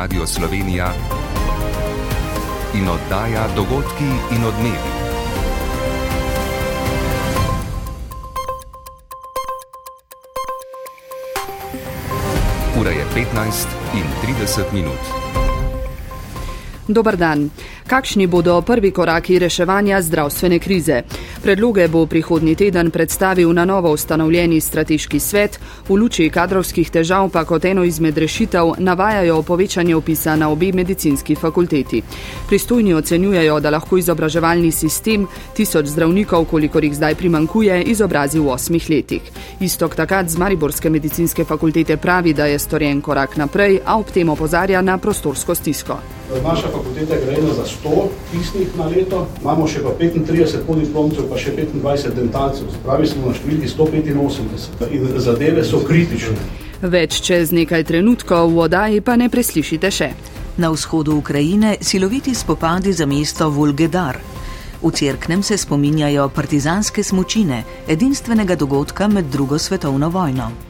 Radio Slovenija in oddaja Dogodki in odmevi. Ura je 15 in 30 minut. Dobar dan. Kakšni bodo prvi koraki reševanja zdravstvene krize? Predloge bo prihodnji teden predstavil na novo ustanovljeni strateški svet, v luči kadrovskih težav pa kot eno izmed rešitev navajajo povečanje opisa na obi medicinski fakulteti. Pristojni ocenjujejo, da lahko izobraževalni sistem tisoč zdravnikov, kolikor jih zdaj primankuje, izobrazi v osmih letih. Istok takat z Mariborske medicinske fakultete pravi, da je storjen korak naprej, a ob tem opozarja na prostorsko stisko. Naša fakulteta je grejena za 100 pisnih na leto, imamo še pa 35 podiplomcev, pa še 25 dentalcev, pravi smo na številki 185 in zadeve so kritične. Več čez nekaj trenutkov v oddaji pa ne preslišite še. Na vzhodu Ukrajine siloviti spopadi za mesto Vulgedar. V Cerknem se spominjajo partizanske smočine, edinstvenega dogodka med drugo svetovno vojno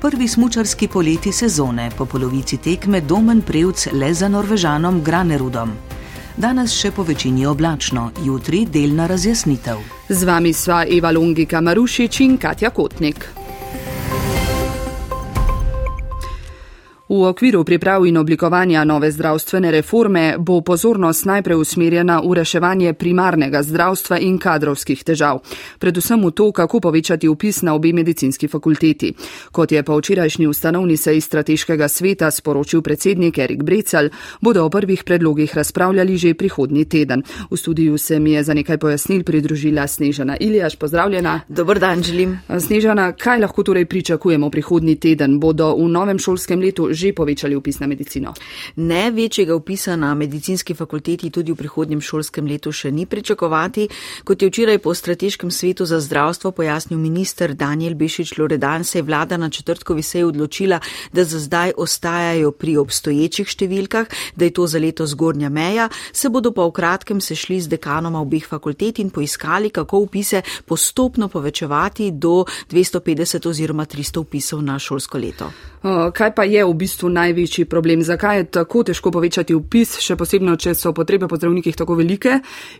prvi smučarski poleti sezone, po polovici tekme domen prevc le za Norvežanom Granerudom. Danes še po večini oblačno, jutri delna razjasnitev. Z vami sva Eva Longika Marušič in Katja Kotnik. V okviru priprav in oblikovanja nove zdravstvene reforme bo pozornost najprej usmerjena v reševanje primarnega zdravstva in kadrovskih težav, predvsem v to, kako povečati upis na obi medicinski fakulteti. Kot je pa včerajšnji ustanovni sej strateškega sveta sporočil predsednik Erik Brecel, bodo o prvih predlogih razpravljali že prihodnji teden. V studiju se mi je za nekaj pojasnil pridružila Snežana Iljaš. Pozdravljena. Dobr dan, želim. Snežana, kaj lahko torej pričakujemo prihodnji teden? Bodo v novem šolskem letu že povečali upis na medicino? Ne, večjega upisa na medicinski fakulteti tudi v prihodnjem šolskem letu še ni pričakovati. Kot je včeraj po strateškem svetu za zdravstvo pojasnil minister Daniel Bešič Loredan, se je vlada na četrtkovi seji odločila, da za zdaj ostajajo pri obstoječih številkah, da je to za leto zgornja meja, se bodo pa v kratkem sešli z dekanoma obih fakultet in poiskali, kako upise postopno povečevati do 250 oziroma 300 upisov na šolsko leto. Kaj pa je v bistvu največji problem? Zakaj je tako težko povečati upis, še posebno, če so potrebe po zdravnikih tako velike?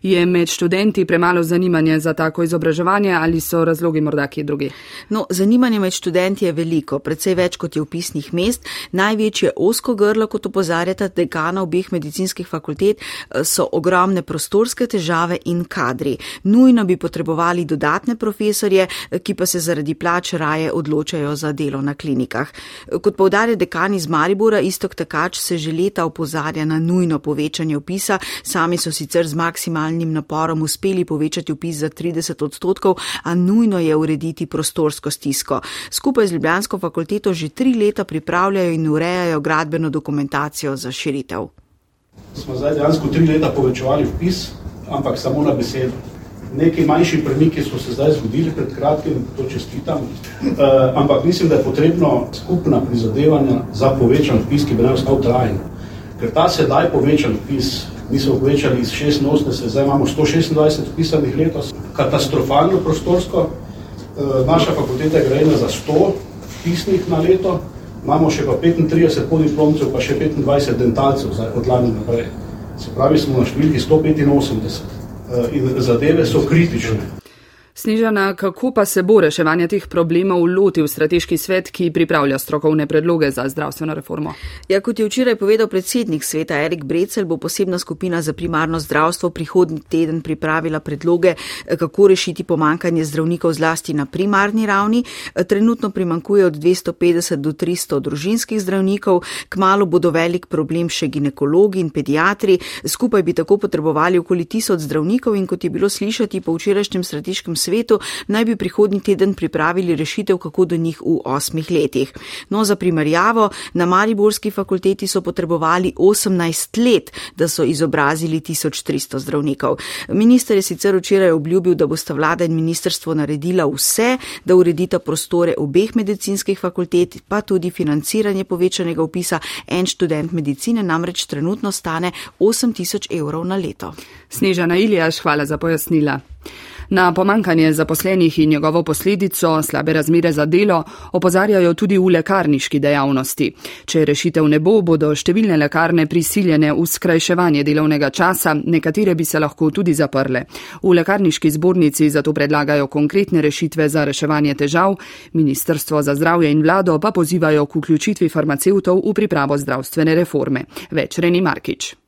Je med študenti premalo zanimanja za tako izobraževanje ali so razlogi morda kje drugi? No, zanimanje med študenti je veliko, predvsej več kot je upisnih mest. Največje osko grlo, kot opozarjata dekana obeh medicinskih fakultet, so ogromne prostorske težave in kadri. Nujno bi potrebovali dodatne profesorje, ki pa se zaradi plač raje odločajo za delo na klinikah. Kot povdarja dekan iz Maribora, istok takač se že leta opozarja na nujno povečanje upisa. Sami so sicer z maksimalnim naporom uspeli povečati upis za 30 odstotkov, a nujno je urediti prostorsko stisko. Skupaj z Ljubljansko fakulteto že tri leta pripravljajo in urejajo gradbeno dokumentacijo za širitev. Smo zdaj dejansko tri leta povečevali upis, ampak samo na besedo. Neki manjši premiki so se zdaj zgodili pred kratkim, to čestitam, uh, ampak mislim, da je potrebno skupna prizadevanja za povečan vpis, ki bi naj ostal trajen. Ker ta sedaj povečan vpis, mi smo povečali iz 86, zdaj imamo 126 vpisanih letos, katastrofalno prostorsko, uh, naša fakulteta je grejena za 100 vpisnih na leto, imamo še pa 35 podiplomcev, pa še 25 dentalcev od lani naprej. Se pravi, smo na številki 185. Eh, in zadeve so kritične. Snežana, kako pa se bo reševanje teh problemov lotil strateški svet, ki pripravlja strokovne predloge za zdravstveno reformo? Ja, kot je včeraj povedal predsednik sveta Erik Brecel, bo posebna skupina za primarno zdravstvo prihodnji teden pripravila predloge, kako rešiti pomankanje zdravnikov zlasti na primarni ravni. Trenutno primankuje od 250 do 300 družinskih zdravnikov, kmalo bodo velik problem še ginekologi in pediatri, skupaj bi tako potrebovali okoli tisoč zdravnikov in kot je bilo slišati po včerajšnjem strateškem svetu, svetu, naj bi prihodnji teden pripravili rešitev, kako do njih v osmih letih. No, za primerjavo, na Mariborski fakulteti so potrebovali 18 let, da so izobrazili 1300 zdravnikov. Minister je sicer včeraj obljubil, da bosta vlada in ministrstvo naredila vse, da uredita prostore obeh medicinskih fakultet, pa tudi financiranje povečanega upisa. En študent medicine namreč trenutno stane 8000 evrov na leto. Snežana Iljaš, hvala za pojasnila. Na pomankanje zaposlenih in njegovo posledico slabe razmere za delo opozarjajo tudi v lekarniški dejavnosti. Če rešitev ne bo, bodo številne lekarne prisiljene v skrajševanje delovnega časa, nekatere bi se lahko tudi zaprle. V lekarniški zbornici zato predlagajo konkretne rešitve za reševanje težav, Ministrstvo za zdravje in vlado pa pozivajo k vključitvi farmacevtov v pripravo zdravstvene reforme. Več Reni Markič.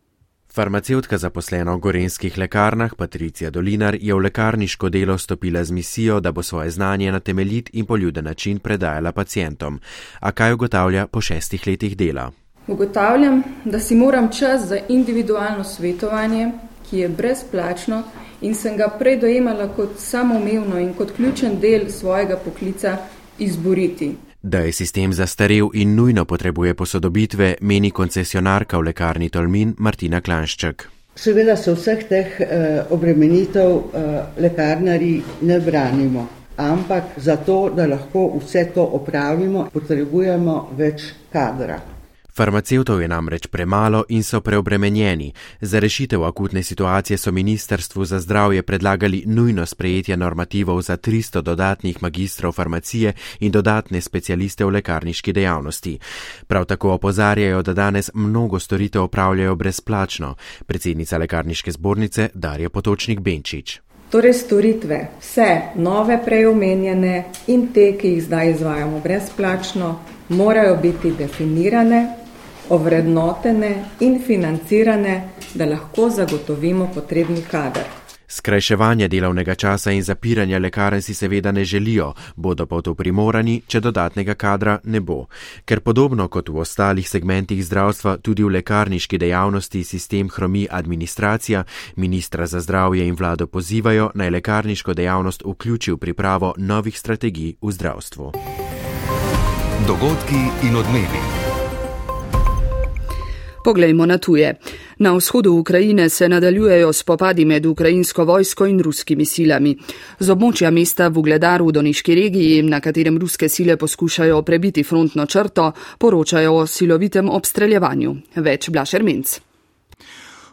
Farmacevtka zaposlena v gorenskih lekarnah Patricija Dolinar je v lekarniško delo stopila z misijo, da bo svoje znanje na temeljit in poljuden način predajala pacijentom. A kaj ugotavlja po šestih letih dela? Ugotavljam, da si moram čas za individualno svetovanje, ki je brezplačno in sem ga prej dojemala kot samoumevno in kot ključen del svojega poklica, izboriti. Da je sistem zastarel in nujno potrebuje posodobitve, meni koncesionarka v lekarni Tolmin Martina Klanšček. Seveda se vseh teh eh, obremenitev eh, lekarnari ne branimo, ampak zato, da lahko vse to opravimo, potrebujemo več kadra. Farmacevtov je namreč premalo in so preobremenjeni. Za rešitev akutne situacije so Ministrstvu za zdravje predlagali nujno sprejetje normativov za 300 dodatnih magistrov farmacije in dodatne specialiste v lekarniški dejavnosti. Prav tako opozarjajo, da danes mnogo storitev opravljajo brezplačno. Predsednica lekarniške zbornice Darja Potočnik Benčič. Torej, storitve, vse nove preomenjene in te, ki jih zdaj izvajamo brezplačno, morajo biti definirane, ovrednotene in financirane, da lahko zagotovimo potrebni kader. Skrajševanje delovnega časa in zapiranja lekarn si seveda ne želijo, bodo pa to primorani, če dodatnega kadra ne bo. Ker podobno kot v ostalih segmentih zdravstva, tudi v lekarniški dejavnosti sistem hromi administracija, ministra za zdravje in vlado pozivajo naj lekarniško dejavnost vključi v pripravo novih strategij v zdravstvu. Dogodki in odmevi. Poglejmo na tuje. Na vzhodu Ukrajine se nadaljujejo spopadi med ukrajinsko vojsko in ruskimi silami. Z območja mesta v Ugledaru v Doniški regiji, na katerem ruske sile poskušajo prebiti frontno črto, poročajo o silovitem obstreljevanju. Več Blašer Minc.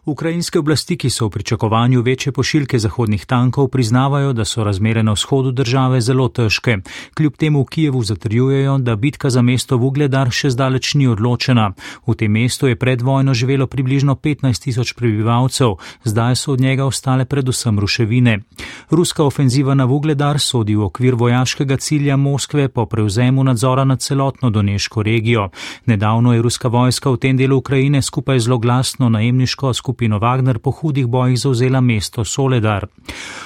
Ukrajinske oblasti, ki so v pričakovanju večje pošiljke zahodnih tankov, priznavajo, da so razmere na vzhodu države zelo težke. Kljub temu v Kijevu zatrjujejo, da bitka za mesto Vugledar še zdaleč ni odločena. V tem mestu je pred vojno živelo približno 15 tisoč prebivalcev, zdaj so od njega ostale predvsem ruševine. Ruska ofenziva na Vugledar sodi v okvir vojaškega cilja Moskve po prevzemu nadzora nad celotno Doneško regijo. Nedavno je ruska vojska v tem delu Ukrajine skupaj z zloglasno najemniško skupino skupino Wagner po hudih bojih zauzela mesto Soledar.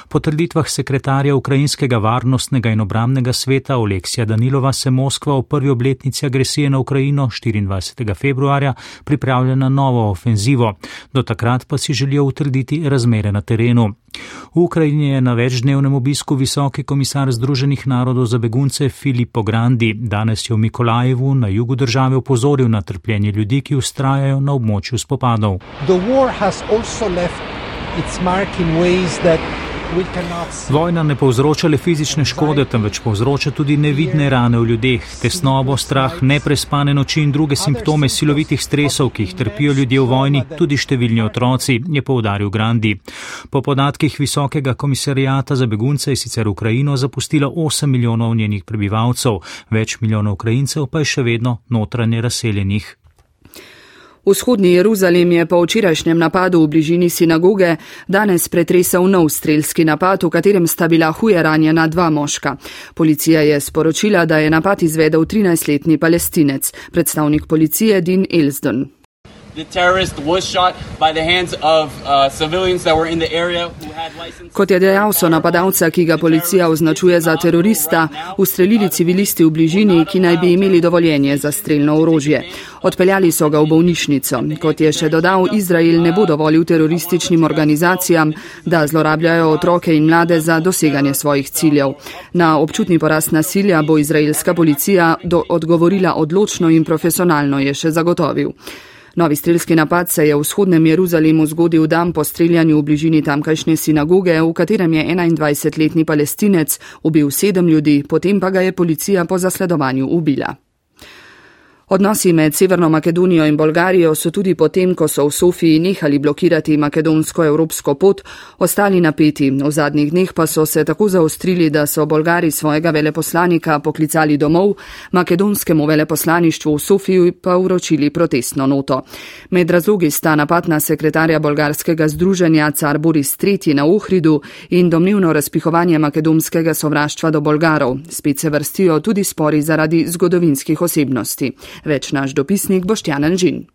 Po trditvah sekretarja Ukrajinskega varnostnega in obramnega sveta Oleksija Danilova se Moskva v prvi obletnici agresije na Ukrajino 24. februarja pripravlja na novo ofenzivo. Do takrat pa si želijo utrditi razmere na terenu. V Ukrajini je na večdnevnem obisku visoki komisar Združenih narodov za begunce Filippo Grandi. Danes je v Mikolajevu na jugu države upozoril na trpljenje ljudi, ki ustrajajo na območju spopadov. Vojna ne povzroča le fizične škode, temveč povzroča tudi nevidne rane v ljudeh, tesnobo, strah, neprespane noči in druge simptome silovitih stresov, ki jih trpijo ljudje v vojni, tudi številni otroci, je povdaril Grandi. Po podatkih Visokega komisarijata za begunce je sicer Ukrajino zapustilo 8 milijonov njenih prebivalcev, več milijonov Ukrajincev pa je še vedno notranje razseljenih. Vzhodni Jeruzalem je po včerajšnjem napadu v bližini sinagoge danes pretresel nov strelski napad, v katerem sta bila huje ranjena dva moška. Policija je sporočila, da je napad izvedel 13-letni palestinec, predstavnik policije Dean Elsden. Kot je dejal, so napadalca, ki ga policija označuje za terorista, ustrelili civilisti v bližini, ki naj bi imeli dovoljenje za streljno orožje. Odpeljali so ga v bolnišnico. Kot je še dodal, Izrael ne bo dovolil terorističnim organizacijam, da zlorabljajo otroke in mlade za doseganje svojih ciljev. Na občutni porast nasilja bo izraelska policija odgovorila odločno in profesionalno, je še zagotovil. Novi strelski napad se je v vzhodnem Jeruzalemu zgodil dan po streljanju v bližini tamkajšnje sinagoge, v katerem je 21-letni palestinec ubil sedem ljudi, potem pa ga je policija po zasledovanju ubila. Odnosi med Severno Makedonijo in Bolgarijo so tudi potem, ko so v Sofiji nehali blokirati makedonsko-evropsko pot, ostali napeti. V zadnjih dneh pa so se tako zaostrili, da so Bolgari svojega veleposlanika poklicali domov, makedonskemu veleposlaništvu v Sofiji pa uročili protestno noto. Med razlogi sta napad na sekretarja bolgarskega združenja car Boris III na Ohridu in domnevno razpihovanje makedonskega sovraštva do Bolgarov. Spet se vrstijo tudi spori zaradi zgodovinskih osebnosti. Več naš dopisnik Boštjan Anžin.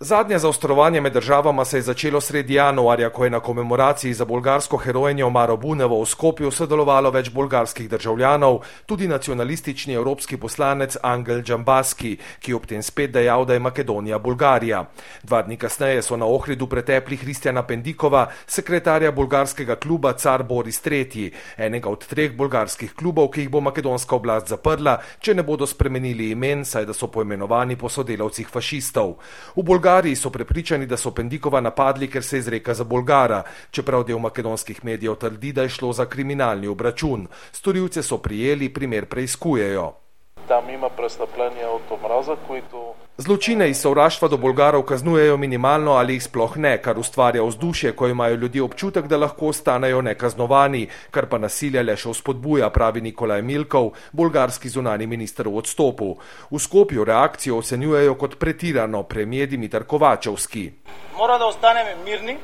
Zadnje zaostrovanje med državama se je začelo sredi januarja, ko je na komemoraciji za bolgarsko herojenjo Maro Bunevo v Skopju sodelovalo več bolgarskih državljanov, tudi nacionalistični evropski poslanec Angel Džambaski, ki ob tem spet dejal, da je Makedonija Bolgarija. Dva dni kasneje so na Ohridu pretepli Kristjana Pendikova, sekretarja bolgarskega kluba Car Boris III, enega od treh bolgarskih klubov, ki jih bo makedonska oblast zaprla, če ne bodo spremenili imen, saj da so poimenovani po sodelavcih fašistov. Bolgariji so prepričani, da so Pendikova napadli, ker se izreka za Bolgara, čeprav del makedonskih medijev trdi, da je šlo za kriminalni obračun. Storilce so prijeli, primer preizkujejo. Tam ima prestopljanje avtomraza, koji to Zločine iz sovraštva do Bolgarov kaznujejo minimalno ali jih sploh ne, kar ustvarja vzdušje, ko imajo ljudje občutek, da lahko ostanejo nekaznovani, kar pa nasilje le še vzpodbuja, pravi Nikolaj Milkov, bolgarski zunani minister v odstopu. V Skopju reakcijo ocenjujejo kot pretirano, premijer Dimitar Kovačevski. Mora da ostaneme mirni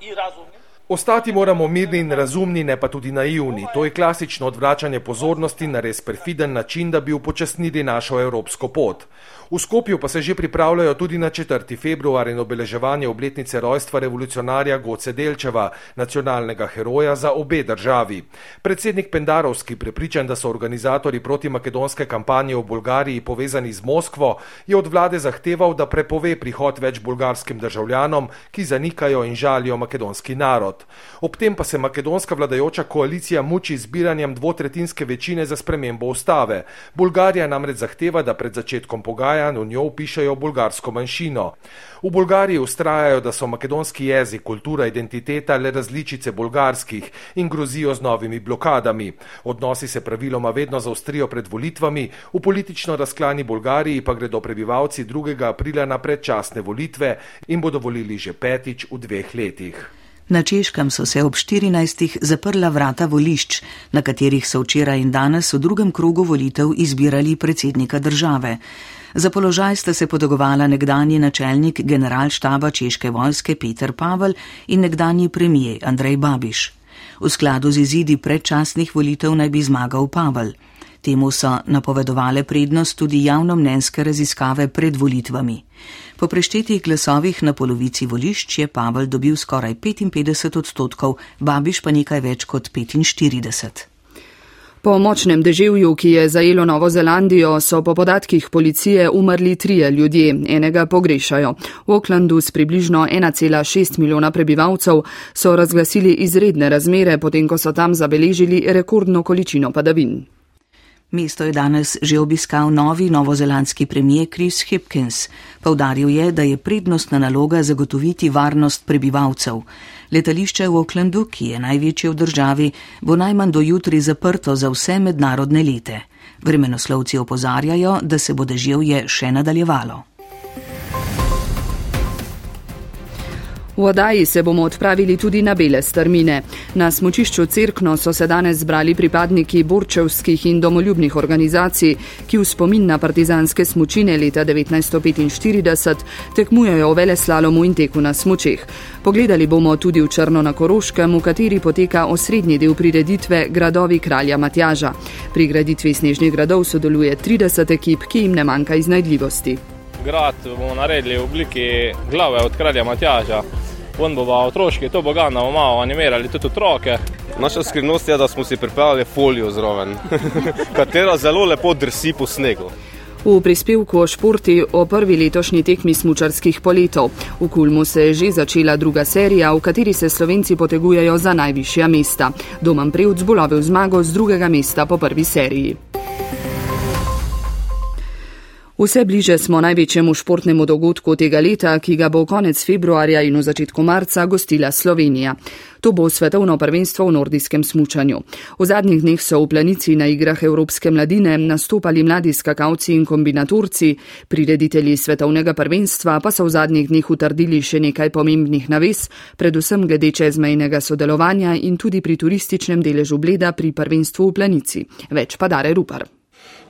in razumni. Ostati moramo mirni in razumni, ne pa tudi naivni. To je klasično odvračanje pozornosti na res perfiden način, da bi upočasnili našo evropsko pot. V Skopju pa se že pripravljajo tudi na 4. februar in obeleževanje obletnice rojstva revolucionarja Goce Delčeva, nacionalnega heroja za obe državi. Predsednik Pendarovski, prepričan, da so organizatori protimakedonske kampanje v Bolgariji povezani z Moskvo, je od vlade zahteval, da prepove prihod več bolgarskim državljanom, ki zanikajo in žalijo makedonski narod. Ob tem pa se makedonska vladajoča koalicija muči z zbiranjem dvotretinske večine za spremembo ustave. Bolgarija namreč zahteva, da pred začetkom pogajanj v njo upišajo bolgarsko manjšino. V Bolgariji ustrajajo, da so makedonski jezik, kultura, identiteta le različice bolgarskih in grozijo z novimi blokadami. Odnosi se praviloma vedno zaostrijo pred volitvami, v politično razklani Bolgariji pa gredo prebivalci 2. aprila na predčasne volitve in bodo volili že petič v dveh letih. Na Češkem so se ob 14. zaprla vrata volišč, na katerih so včeraj in danes v drugem krogu volitev izbirali predsednika države. Za položaj sta se podogovala nekdanji načelnik generalštaba Češke vojske Peter Pavel in nekdanji premijer Andrej Babiš. V skladu z izidi predčasnih volitev naj bi zmagal Pavel. Temu so napovedovale prednost tudi javnomnenjske raziskave pred volitvami. Po preštetih glasovih na polovici volišč je Pavel dobil skoraj 55 odstotkov, Babiš pa nekaj več kot 45. Po močnem deževju, ki je zajelo Novo Zelandijo, so po podatkih policije umrli trije ljudje, enega pogrešajo. V Aucklandu s približno 1,6 milijona prebivalcev so razglasili izredne razmere, potem ko so tam zabeležili rekordno količino padavin. Mesto je danes že obiskal novi novozelandski premijer Chris Hipkins. Povdaril je, da je prednostna naloga zagotoviti varnost prebivalcev. Letališče v Aucklandu, ki je največje v državi, bo najmanj do jutri zaprto za vse mednarodne lete. Vremenoslovci opozarjajo, da se bo deževje še nadaljevalo. V oddaji se bomo odpravili tudi na bele strmine. Na smočišču Cerkno so se danes zbrali pripadniki borčevskih in domoljubnih organizacij, ki v spomin na partizanske smočine leta 1945 tekmujejo v vele slalomu in teku na smočeh. Pogledali bomo tudi v Črno na Koroškem, v kateri poteka osrednji del prireditve Gradovi kralja Matjaža. Pri graditvi snežnih gradov sodeluje 30 ekip, ki jim ne manjka iznajdljivosti. Grad bomo naredili v obliki glave od kralja Matjaža on bova otroški, to bo ga na malo animirali tudi otroke. Naša skrivnost je, da smo si pripravili folijo zraven, katera zelo lepo drsi po snegu. V prispevku o športi o prvi letošnji tekmi smučarskih poletov. V Kulmu se je že začela druga serija, v kateri se slovenci potegujejo za najvišja mesta. Doman Prevc bo lovil zmago z drugega mesta po prvi seriji. Vse bliže smo največjemu športnemu dogodku tega leta, ki ga bo konec februarja in v začetku marca gostila Slovenija. To bo svetovno prvenstvo v nordijskem smučanju. V zadnjih dneh so v planici na igrah Evropske mladine nastopali mladi skakalci in kombinatorci, prireditelji svetovnega prvenstva pa so v zadnjih dneh utrdili še nekaj pomembnih naves, predvsem glede čezmejnega sodelovanja in tudi pri turističnem deležu bleda pri prvenstvu v planici. Več pa dare Rupar.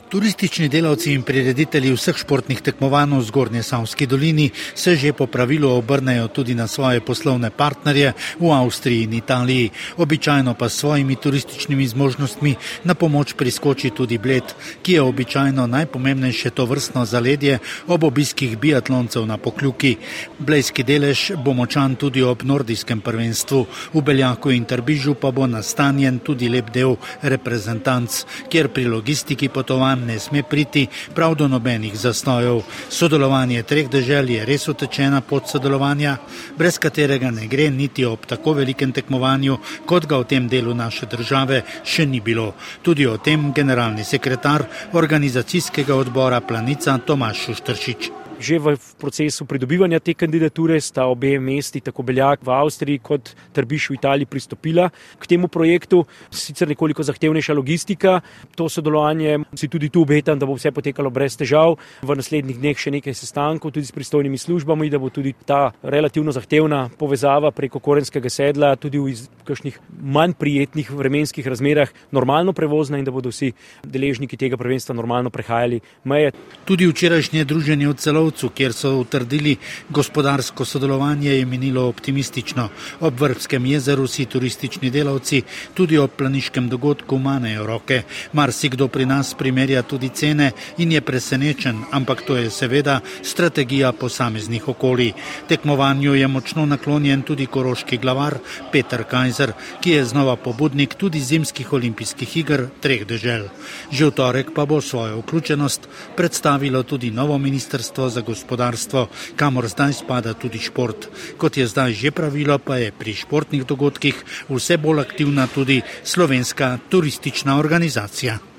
Turistični delavci in prireditelji vseh športnih tekmovanj v Zgornje Savski dolini se že po pravilu obrnejo tudi na svoje poslovne partnerje v Avstriji in Italiji. Običajno pa s svojimi turističnimi zmožnostmi na pomoč priskoči tudi Bled, ki je običajno najpomembnejše to vrstno zaledje ob obiskih biatloncev na pokljuki. Blejski delež bo močan tudi ob nordijskem prvenstvu. V Beljaku in Trbižu pa bo nastanjen tudi lep del reprezentanc, kjer pri logistiki potovanj nam ne sme priti prav do nobenih zastojev. Sodelovanje treh dežel je res utečena pot sodelovanja, brez katerega ne gre niti ob tako velikem tekmovanju, kot ga v tem delu naše države še ni bilo. Tudi o tem generalni sekretar organizacijskega odbora Planica Tomaš Šuštršič že v procesu pridobivanja te kandidature sta obe mesti, tako Beljak v Avstriji kot Trbiš v Italiji, pristopila k temu projektu. Sicer nekoliko zahtevnejša logistika, to sodelovanje si tudi tu obetam, da bo vse potekalo brez težav. V naslednjih dneh še nekaj sestankov tudi s pristojnimi službami, da bo tudi ta relativno zahtevna povezava preko korenskega sedla tudi v kakšnih manj prijetnih vremenskih razmerah normalno prevozna in da bodo vsi deležniki tega prvenstva normalno prehajali meje. Tudi včerajšnje druženje v celo Trnovcu, kjer so utrdili gospodarsko sodelovanje, je minilo optimistično. Ob Vrbskem jezeru si turistični delavci tudi ob planiškem dogodku manejo roke. Mar si kdo pri nas primerja tudi cene in je presenečen, ampak to je seveda strategija posameznih okolij. Tekmovanju je močno naklonjen tudi koroški glavar Peter Kajzer, ki je znova pobudnik tudi zimskih olimpijskih igr treh dežel. Že v torek pa bo svojo vključenost predstavilo tudi novo ministrstvo za za gospodarstvo, kamor zdaj spada tudi šport. Kot je zdaj že pravilo, pa je pri športnih dogodkih vse bolj aktivna tudi slovenska turistična organizacija.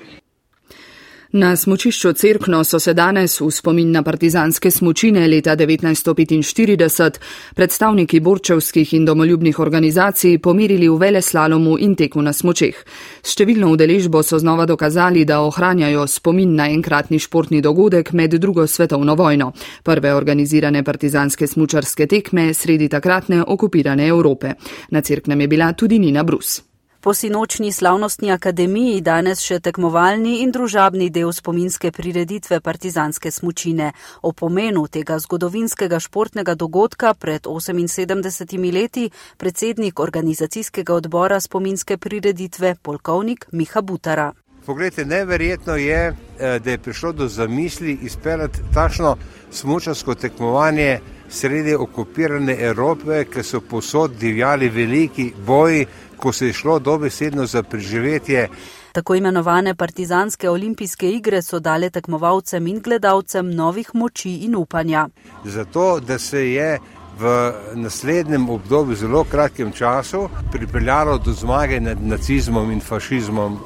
Na smočišču Cerkno so se danes v spomin na partizanske smočine leta 1945 predstavniki borčevskih in domoljubnih organizacij pomirili v vele slalomu in teku na smočeh. S številno udeležbo so znova dokazali, da ohranjajo spomin na enkratni športni dogodek med drugo svetovno vojno, prve organizirane partizanske smučarske tekme sredi takratne okupirane Evrope. Na Cerknem je bila tudi Nina Brus. Po sinočni slavnostni akademiji danes še tekmovalni in družabni del spominske prireditve partizanske smučine. O pomenu tega zgodovinskega športnega dogodka pred 78 leti predsednik organizacijskega odbora spominske prireditve polkovnik Miha Butara. Poglejte, neverjetno je, eh, da je prišlo do zamisli izpeljati takšno smučarsko tekmovanje sredi okupirane Evrope, ker so posod divjali veliki boji ko se je šlo dobesedno za preživetje. Tako imenovane partizanske olimpijske igre so dale tekmovalcem in gledalcem novih moči in upanja. Zato, da se je v naslednjem obdobju, zelo kratkem času, pripeljalo do zmage nad nacizmom in fašizmom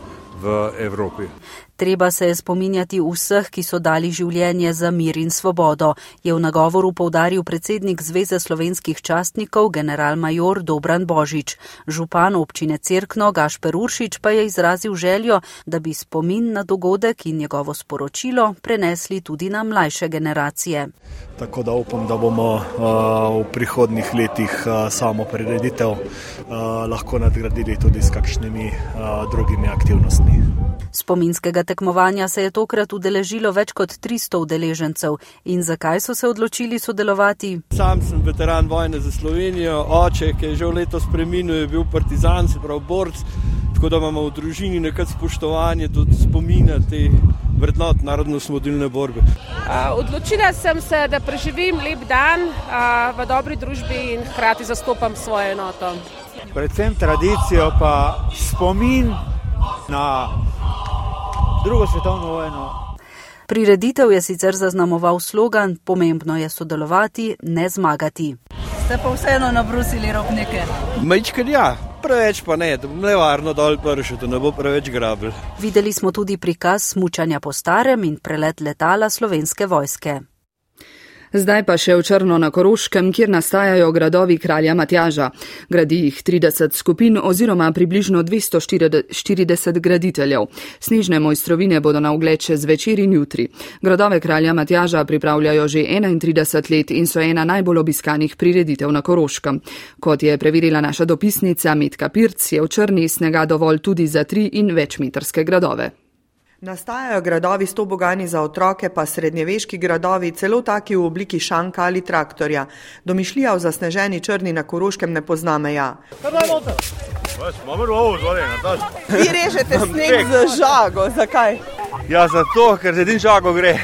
v Evropi. Treba se je spominjati vseh, ki so dali življenje za mir in svobodo, je v nagovoru povdaril predsednik Zveze slovenskih častnikov general major Dobran Božič. Župan občine Cerkno Gašper Uršič pa je izrazil željo, da bi spomin na dogodek in njegovo sporočilo prenesli tudi na mlajše generacije. Tako da upam, da bomo v prihodnih letih samo prireditev lahko nadgradili tudi s kakšnimi drugimi aktivnostmi. Spominskega tekmovanja se je tokrat udeležilo več kot 300 udeležencev. In zakaj so se odločili sodelovati? Sam sem veteran vojne za Slovenijo, oče, ki je že letos preminil, je bil partizan, se pravi borc. Tako da imamo v družini nekaj spoštovanja do spomina te vrednot narodno-smodilne borbe. Odločila sem se, da preživim lep dan v dobri družbi in hkrati zastopam svojo enoto. Predvsem tradicijo, pa spomin na drugo svetovno vojno. Prireditev je sicer zaznamoval slogan: Pomembno je sodelovati, ne zmagati. Ste pa vseeno nabrusili rok nekaj? Mečkaj, ja. preveč pa ne, da bom le varno dol pršel, da ne bo preveč grabl. Videli smo tudi prikaz smučanja po starem in prelet letala slovenske vojske. Zdaj pa še v Črno na Koroškem, kjer nastajajo gradovi kralja Matjaža. Gradi jih 30 skupin oziroma približno 240 graditeljev. Snežne mojstrovine bodo na ogled še zvečer in jutri. Gradove kralja Matjaža pripravljajo že 31 let in so ena najbolj obiskanih prireditev na Koroškem. Kot je preverila naša dopisnica Mitka Pirc, je v Črni snega dovolj tudi za tri in večmetrske gradove. Nastajajo gradovi s to bogani za otroke, pa srednjeveški gradovi, celo taki v obliki šanka ali traktorja. Domišljija v zasneženi črni na Koroškem ne pozna meja. Vi režete sneg z žago, zakaj? Ja, zato, ker z edin žago gre.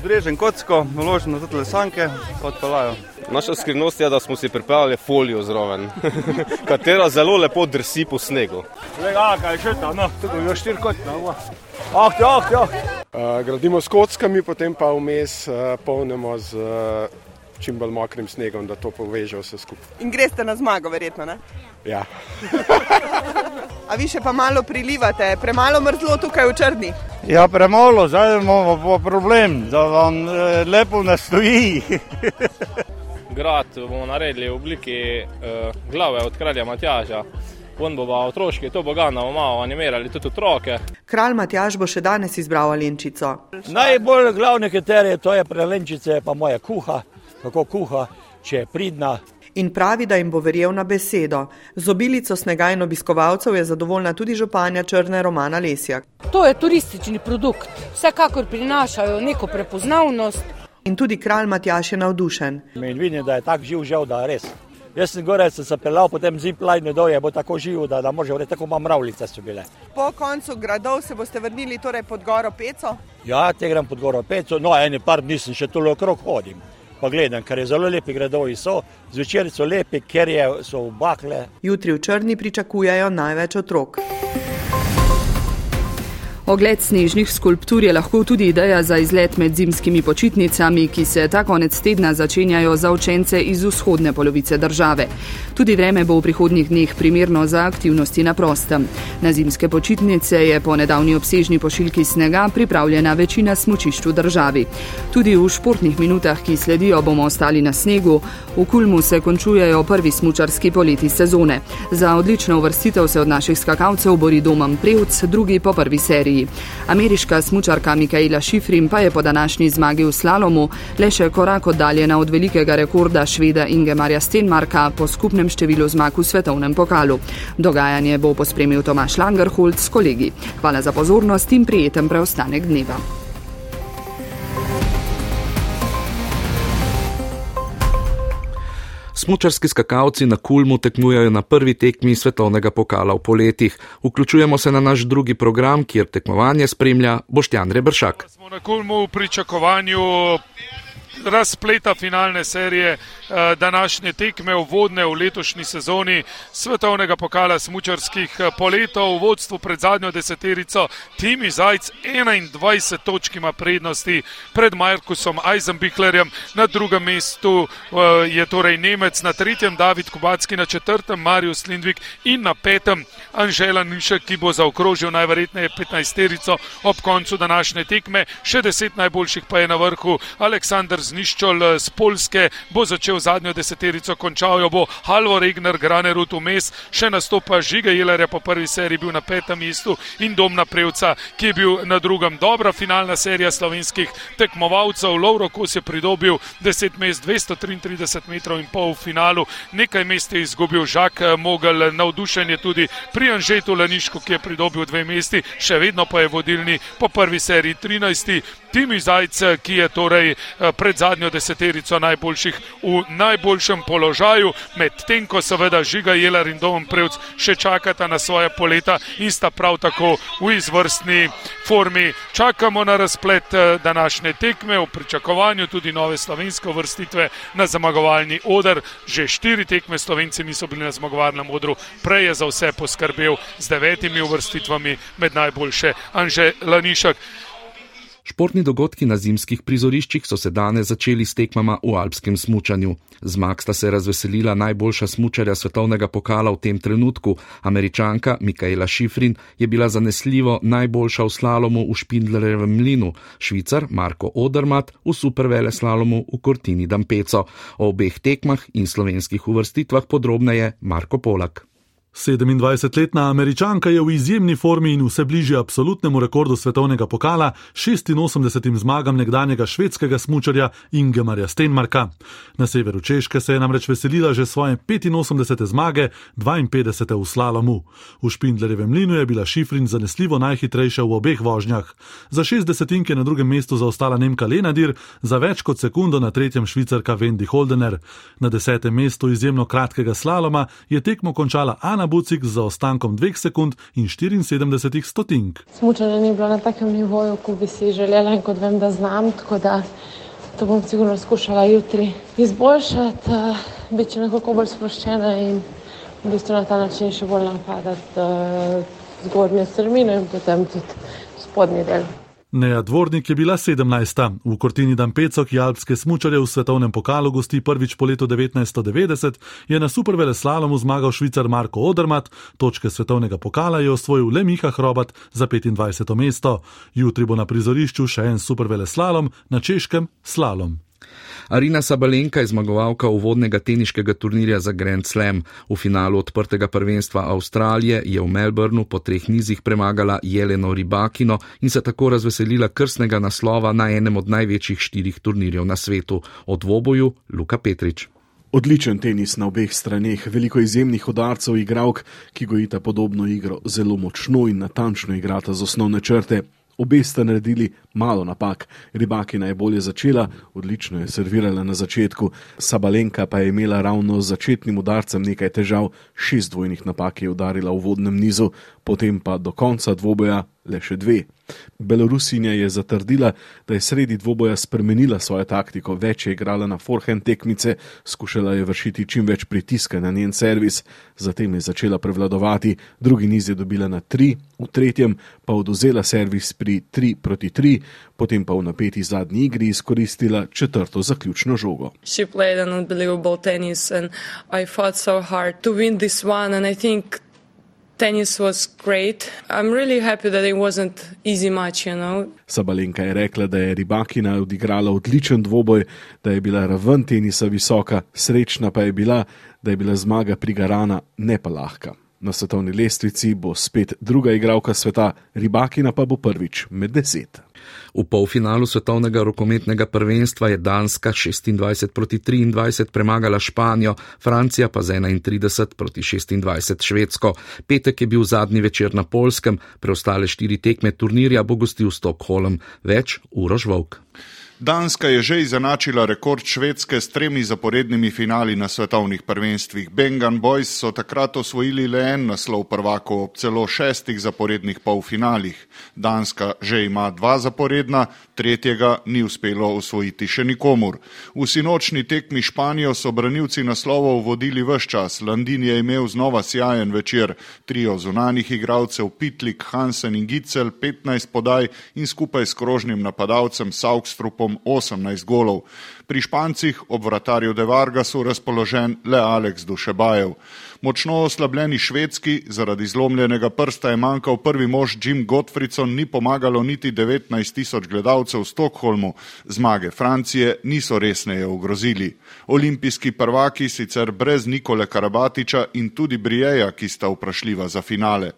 Zbrežen kocko, naložen na te sanke, odpelajo. Naša skrivnost je, da smo si pripravili folijo zraven, katera zelo lepo drsi po snegu. Lega, kaj še tam, no, tukaj je štirikotna. Ah, ja, ja. Uh, gradimo s kockami, potem pa vmes uh, polnimo z uh, čim bolj mokrim snegom, da to poveže vse skupaj. In greste na zmago, verjetno, ne? Ja. A vi še pa malo prilivate, premalo mrzlo tukaj v črni? Ja, premalo, zdaj imamo problem, da vam eh, lepo ne stoji. Grad bomo naredili v obliki uh, glave od kralja Matjaža. On bo pa otroški, to bo ga nam malo animirali, tudi otroke. Kralj Matjaž bo še danes izbral Alenčico. Najbolj glavne kriterije to je prelenčice, pa moja kuha, kako kuha, če je pridna. In pravi, da jim bo verjel na besedo. Z obilico snega in obiskovalcev je zadovoljna tudi županja Črne Romana Lesjak. To je turistični produkt, vsekakor prinašajo neko prepoznavnost. In tudi kralj Matjaš je navdušen. In vidim, da je tak živ žel, da je res. Jaz sem gore, sem se pelal, potem ziplajne doje, bo tako živo, da, da može vreti, tako ima mravljice so bile. Po koncu gradov se boste vrnili torej pod goro Peco? Ja, te grem pod goro Peco, no eni par dni sem še tole okrog hodim. Pa gledam, ker je zelo lepi gradovi so, zvečer so lepi, ker je, so v bakle. Jutri v Črni pričakujejo največ otrok. Ogled snežnih skulptur je lahko tudi ideja za izlet med zimskimi počitnicami, ki se ta konec tedna začenjajo za učence iz vzhodne polovice države. Tudi vreme bo v prihodnjih dneh primerno za aktivnosti na prostem. Na zimske počitnice je po nedavni obsežni pošiljki snega pripravljena večina smočišč v državi. Tudi v športnih minutah, ki sledijo, bomo ostali na snegu. V Kulmu se končujejo prvi smučarski poleti sezone. Za odlično uvrstitev se od naših skakalcev bori Doman Prevc, drugi po prvi seriji. Ameriška smučarka Mikaela Šifrin pa je po današnji zmagi v slalomu le še korak oddaljena od velikega rekorda šveda Ingemarja Stenmarka po skupnem številu zmag v svetovnem pokalu. Dogajanje bo pospremil Tomaš Langerhold s kolegi. Hvala za pozornost in prijeten preostanek dneva. Smučarski skakalci na Kulmu tekmujejo na prvi tekmi svetovnega pokala v poletih. Vključujemo se na naš drugi program, kjer tekmovanje spremlja Boštjan Rebršak. Smo na Kulmu v pričakovanju razpleta finalne serije današnje tekme uvodne v letošnji sezoni svetovnega pokala smučarskih eh, poletov. V vodstvu pred zadnjo deseterico Timi Zajc 21 točk ima prednosti pred Markusom Eisenbichlerjem. Na drugem mestu eh, je torej Nemec na tretjem David Kubacki na četrtem Marius Lindvik in na petem Anžela Nišek, ki bo zaokrožil najverjetneje 15 terico ob koncu današnje tekme, še deset najboljših pa je na vrhu. Aleksandr Zniščol z Polske bo začel zadnjo deseterico, končal jo bo Halvo Regner, Granerut vmes, še nastopa Žiga Jelerja po prvi seriji bil na petem mestu in Domna Prevca, ki je bil na drugem. Dobra finalna serija slovenskih tekmovalcev. Lovro Kos je pridobil 10 mest, 233 metrov in pol v finalu, nekaj mest je izgubil Žak Mogel, navdušen je tudi pri Anžetu Laniško, ki je pridobil dve mesti, še vedno pa je vodilni po prvi seriji 13. Timi Zajc, ki je torej pred zadnjo deseterico najboljših v najboljšem položaju, medtem ko seveda Žiga Jelar in Dom Prevc še čakata na svoje poleta in sta prav tako v izvrstni formi. Čakamo na razplet današnje tekme v pričakovanju tudi nove slovenske vrstitve na zmagovalni odr. Že štiri tekme slovenci niso bili na zmagovalnem odru, prej je za vse poskrbel z devetimi vrstitvami med najboljše Anže Lanišek. Športni dogodki na zimskih prizoriščih so se danes začeli s tekmama v alpskem smučanju. Zmag sta se razveselila najboljša smučarja svetovnega pokala v tem trenutku. Američanka Mikaela Šifrin je bila zanesljivo najboljša v slalomu v Špindlerjevem mlinu, švicar Marko Odermat v supervele slalomu v Kortini Dampeco. O obeh tekmah in slovenskih uvrstitvah podrobneje Marko Polak. 27-letna američanka je v izjemni formi in vse bližje absolutnemu rekordu svetovnega pokala, 86 zmagam nekdanjega švedskega smučarja Ingemarja Steinmarka. Na severu Češke se je namreč veselila že svoje 85. zmage, 52. v slalomu. V Špindlerjevem mlinu je bila Šifrin zanesljivo najhitrejša v obeh vožnjah. Za 60 je na drugem mestu zaostala Nemka Lenadir, za več kot sekundo na tretjem švicarka Wendy Holdener. Na desetem mestu izjemno kratkega slaloma je tekmo končala Ana. Ana Bucik z zaostankom 2 sekund in 74 stotink. Smučanje ni bilo na takem nivoju, kot bi si želela in kot vem, da znam, tako da to bom sigurno skušala jutri izboljšati, uh, biti nekoliko bolj sproščena in v bistvu na ta način še bolj napadati uh, zgornje strmine in potem tudi spodnji del. Neja Dvornik je bila 17. V Kortini Dampeco, ki alpske smučarje v svetovnem pokalu gosti prvič po letu 1990, je na supervele slalomu zmagal švicar Marko Odermat, točke svetovnega pokala je osvojil le Miha Hrobat za 25. mesto. Jutri bo na prizorišču še en supervele slalom, na češkem slalom. Arina Sabalenka je zmagovalka uvodnega teniškega turnirja za Grand Slam. V finalu odprtega prvenstva Avstralije je v Melbournu po treh nizih premagala Jeleno Ribakino in se tako razveselila krstnega naslova na enem od največjih štirih turnirjev na svetu, o dvoboju Luka Petrič. Odličen tenis na obeh straneh, veliko izjemnih udarcev, igralk, ki gojita podobno igro, zelo močno in natančno igrata z osnovne črte. Obe sta naredili malo napak, ribakina je bolje začela, odlično je servirala na začetku, Sabalenka pa je imela ravno z začetnim udarcem nekaj težav, šest dvojnih napak je udarila v vodnem nizu, potem pa do konca dvoboja le še dve. Belorusinja je zatrdila, da je sredi dvoboja spremenila svojo taktiko, več je igrala na forehand tekmice, skušala je vršiti čim več pritiska na njen servis, zatem je začela prevladovati, drugi niz je dobila na tri, v tretjem pa oduzela servis pri tri proti tri, potem pa v napeti zadnji igri izkoristila četrto zaključno žogo. tennis was great. I'm really happy that it wasn't easy match, you know. Sabalenka je rekla, da je Ribakina odigrala odličen dvoboj, da je bila raven tenisa visoka, srečna pa je bila, da je bila zmaga prigarana, ne pa lahka. Na svetovni lestvici bo spet druga igralka sveta, Ribakina pa bo prvič med deset. V polfinalu svetovnega rokometnega prvenstva je Danska 26 proti 23 premagala Španijo, Francija pa z 31 proti 26 Švedsko. Petek je bil zadnji večer na Polskem, preostale štiri tekme turnirja bo gostil Stockholm. Več Urož Vovk. Danska je že izenačila rekord Švedske s tremi zaporednimi finali na svetovnih prvenstvih. Bengan Boys so takrat osvojili le en naslov prvako ob celo šestih zaporednih polfinalih. Danska že ima dva zaporedna, tretjega ni uspelo osvojiti še nikomur. V sinočni tekmi Španijo so branilci naslovov vodili vse čas. Landin je imel znova sjajen večer. Trio zunanih igralcev Pitlik, Hansen in Gicel, 15 podaj in skupaj s krožnim napadalcem Saukstrupom golom 18 golov. Pri Špancih ob vratarju De Vargasu razpoložen le Aleks Dušebajev. Močno oslabljeni švedski, zaradi zlomljenega prsta je manjkal prvi mož Jim Gottfriedson, ni pomagalo niti 19 tisoč gledalcev v Stokholmu. Zmage Francije niso resneje ogrozili. Olimpijski prvaki sicer brez Nikole Karabatiča in tudi Brijeja, ki sta vprašljiva za finale.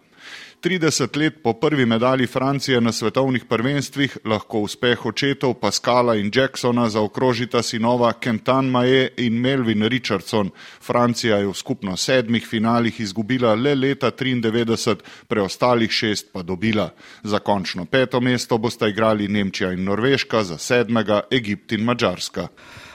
30 let po prvi medalji Francije na svetovnih prvenstvih lahko uspeh očetov Pascala in Jacksona zaokrožita sinova Kentan Maje in Melvin Richardson. Francija je v skupno sedmih finalih izgubila le leta 93, preostalih šest pa dobila. Za končno peto mesto bosta igrali Nemčija in Norveška, za sedmega Egipt in Mačarska.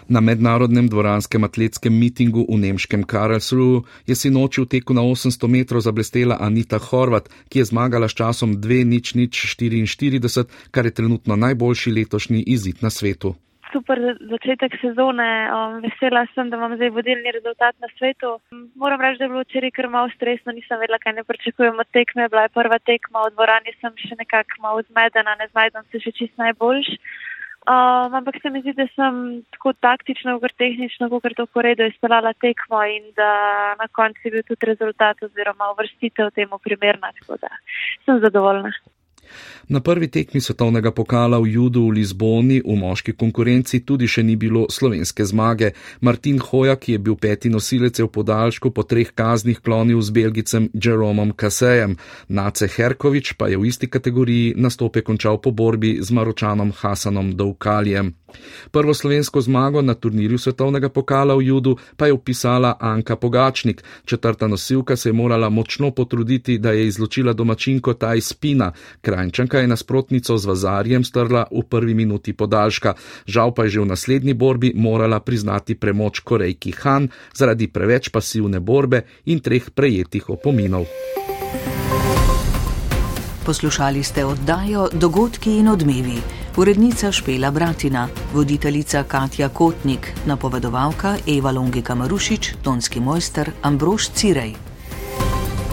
Na mednarodnem dvoranskem atletskem mitingu v nemškem Karlsruhu je sinoči v teku na 800 metrov zablestela Anita Horvat, ki je zmagala s časom 2.0044, kar je trenutno najboljši letošnji izid na svetu. super začetek sezone. Um, vesela sem, da imam zdaj vodilni rezultat na svetu. Moram reči, da je bilo včeraj kar malo stresno, nisem vedela, kaj ne pričakujem od tekme. Bila je prva tekma, v dvorani sem še nekako malo zmedena, ne znajdem se še čist najboljš. Um, ampak se mi zdi, da sem tako taktično, kot tehnično, kot to poredo izpeljala tekmo in da na koncu je bil tudi rezultat oziroma uvrstitev temu primerna, tako da sem zadovoljna. Na prvi tekmi svetovnega pokala v Judu v Lizboni v moški konkurenci tudi še ni bilo slovenske zmage. Martin Hoja, ki je bil peti nosilec v podaljšku, po treh kaznih klonil z belgicem Jeromom Kasejem. Nace Herkovič pa je v isti kategoriji nastope končal po borbi z maročanom Hasanom Dovkaljem. Prvo slovensko zmago na turnirju svetovnega pokala v Judu pa je upisala Anka Pogačnik. Četrta nosilka se je morala močno potruditi, da je izločila domačinko Taj Spina. Krajčanka je nasprotnico z Vazarjem strla v prvi minuti podaljška. Žal pa je že v naslednji borbi morala priznati premoč Korejki Han zaradi preveč pasivne borbe in treh prejetih opominov. Poslušali ste oddajo Dogodki in odmevi. Urednica Špela Bratina, voditeljica Katja Kotnik, napovedovalka Eva Longika Marušič, tonski mojster Ambrož Cirej.